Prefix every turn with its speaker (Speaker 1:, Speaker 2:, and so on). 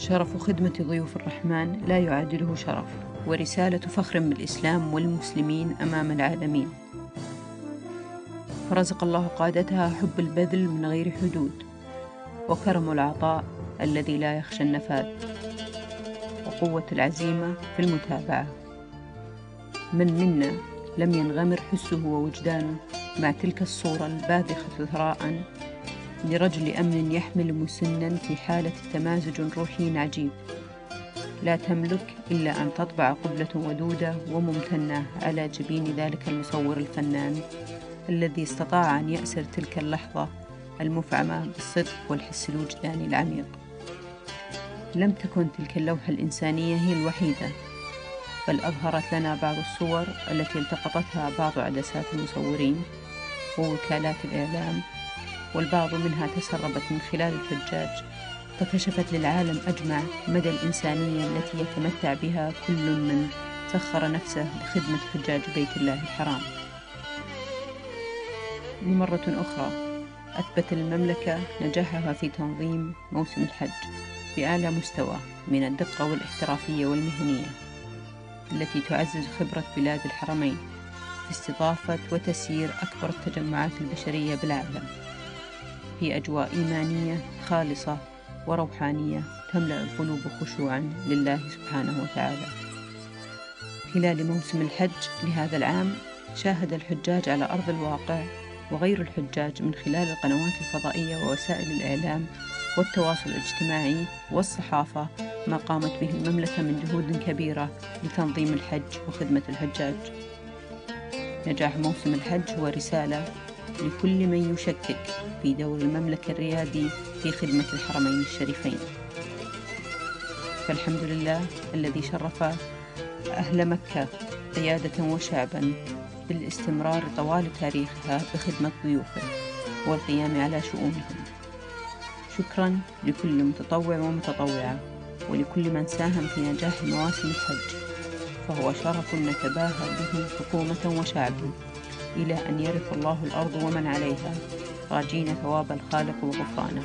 Speaker 1: شرف خدمة ضيوف الرحمن لا يعادله شرف ورسالة فخر بالإسلام والمسلمين أمام العالمين. فرزق الله قادتها حب البذل من غير حدود وكرم العطاء الذي لا يخشى النفاد وقوة العزيمة في المتابعة. من منا لم ينغمر حسه ووجدانه مع تلك الصورة الباذخة ثراء لرجل أمن يحمل مسنا في حالة تمازج روحي عجيب لا تملك إلا أن تطبع قبلة ودودة وممتنة على جبين ذلك المصور الفنان الذي استطاع أن يأسر تلك اللحظة المفعمة بالصدق والحس الوجداني العميق. لم تكن تلك اللوحة الإنسانية هي الوحيدة بل أظهرت لنا بعض الصور التي التقطتها بعض عدسات المصورين ووكالات الإعلام والبعض منها تسربت من خلال الحجاج فكشفت للعالم أجمع مدى الإنسانية التي يتمتع بها كل من سخر نفسه لخدمة حجاج بيت الله الحرام. لمرة أخرى أثبت المملكة نجاحها في تنظيم موسم الحج بأعلى مستوى من الدقة والاحترافية والمهنية التي تعزز خبرة بلاد الحرمين في استضافة وتسيير أكبر التجمعات البشرية بالعالم. في أجواء إيمانية خالصة وروحانية تملأ القلوب خشوعا لله سبحانه وتعالى. خلال موسم الحج لهذا العام شاهد الحجاج على أرض الواقع وغير الحجاج من خلال القنوات الفضائية ووسائل الإعلام والتواصل الاجتماعي والصحافة ما قامت به المملكة من جهود كبيرة لتنظيم الحج وخدمة الحجاج. نجاح موسم الحج هو رسالة لكل من يشكك في دور المملكة الريادي في خدمة الحرمين الشريفين. فالحمد لله الذي شرف أهل مكة قيادة وشعبا بالاستمرار طوال تاريخها بخدمة ضيوفه والقيام على شؤونهم. شكرا لكل متطوع ومتطوعة ولكل من ساهم في نجاح مواسم الحج فهو شرف نتباهى به حكومة وشعبا إلى أن يرث الله الأرض ومن عليها. راجين ثواب الخالق وغفرانه.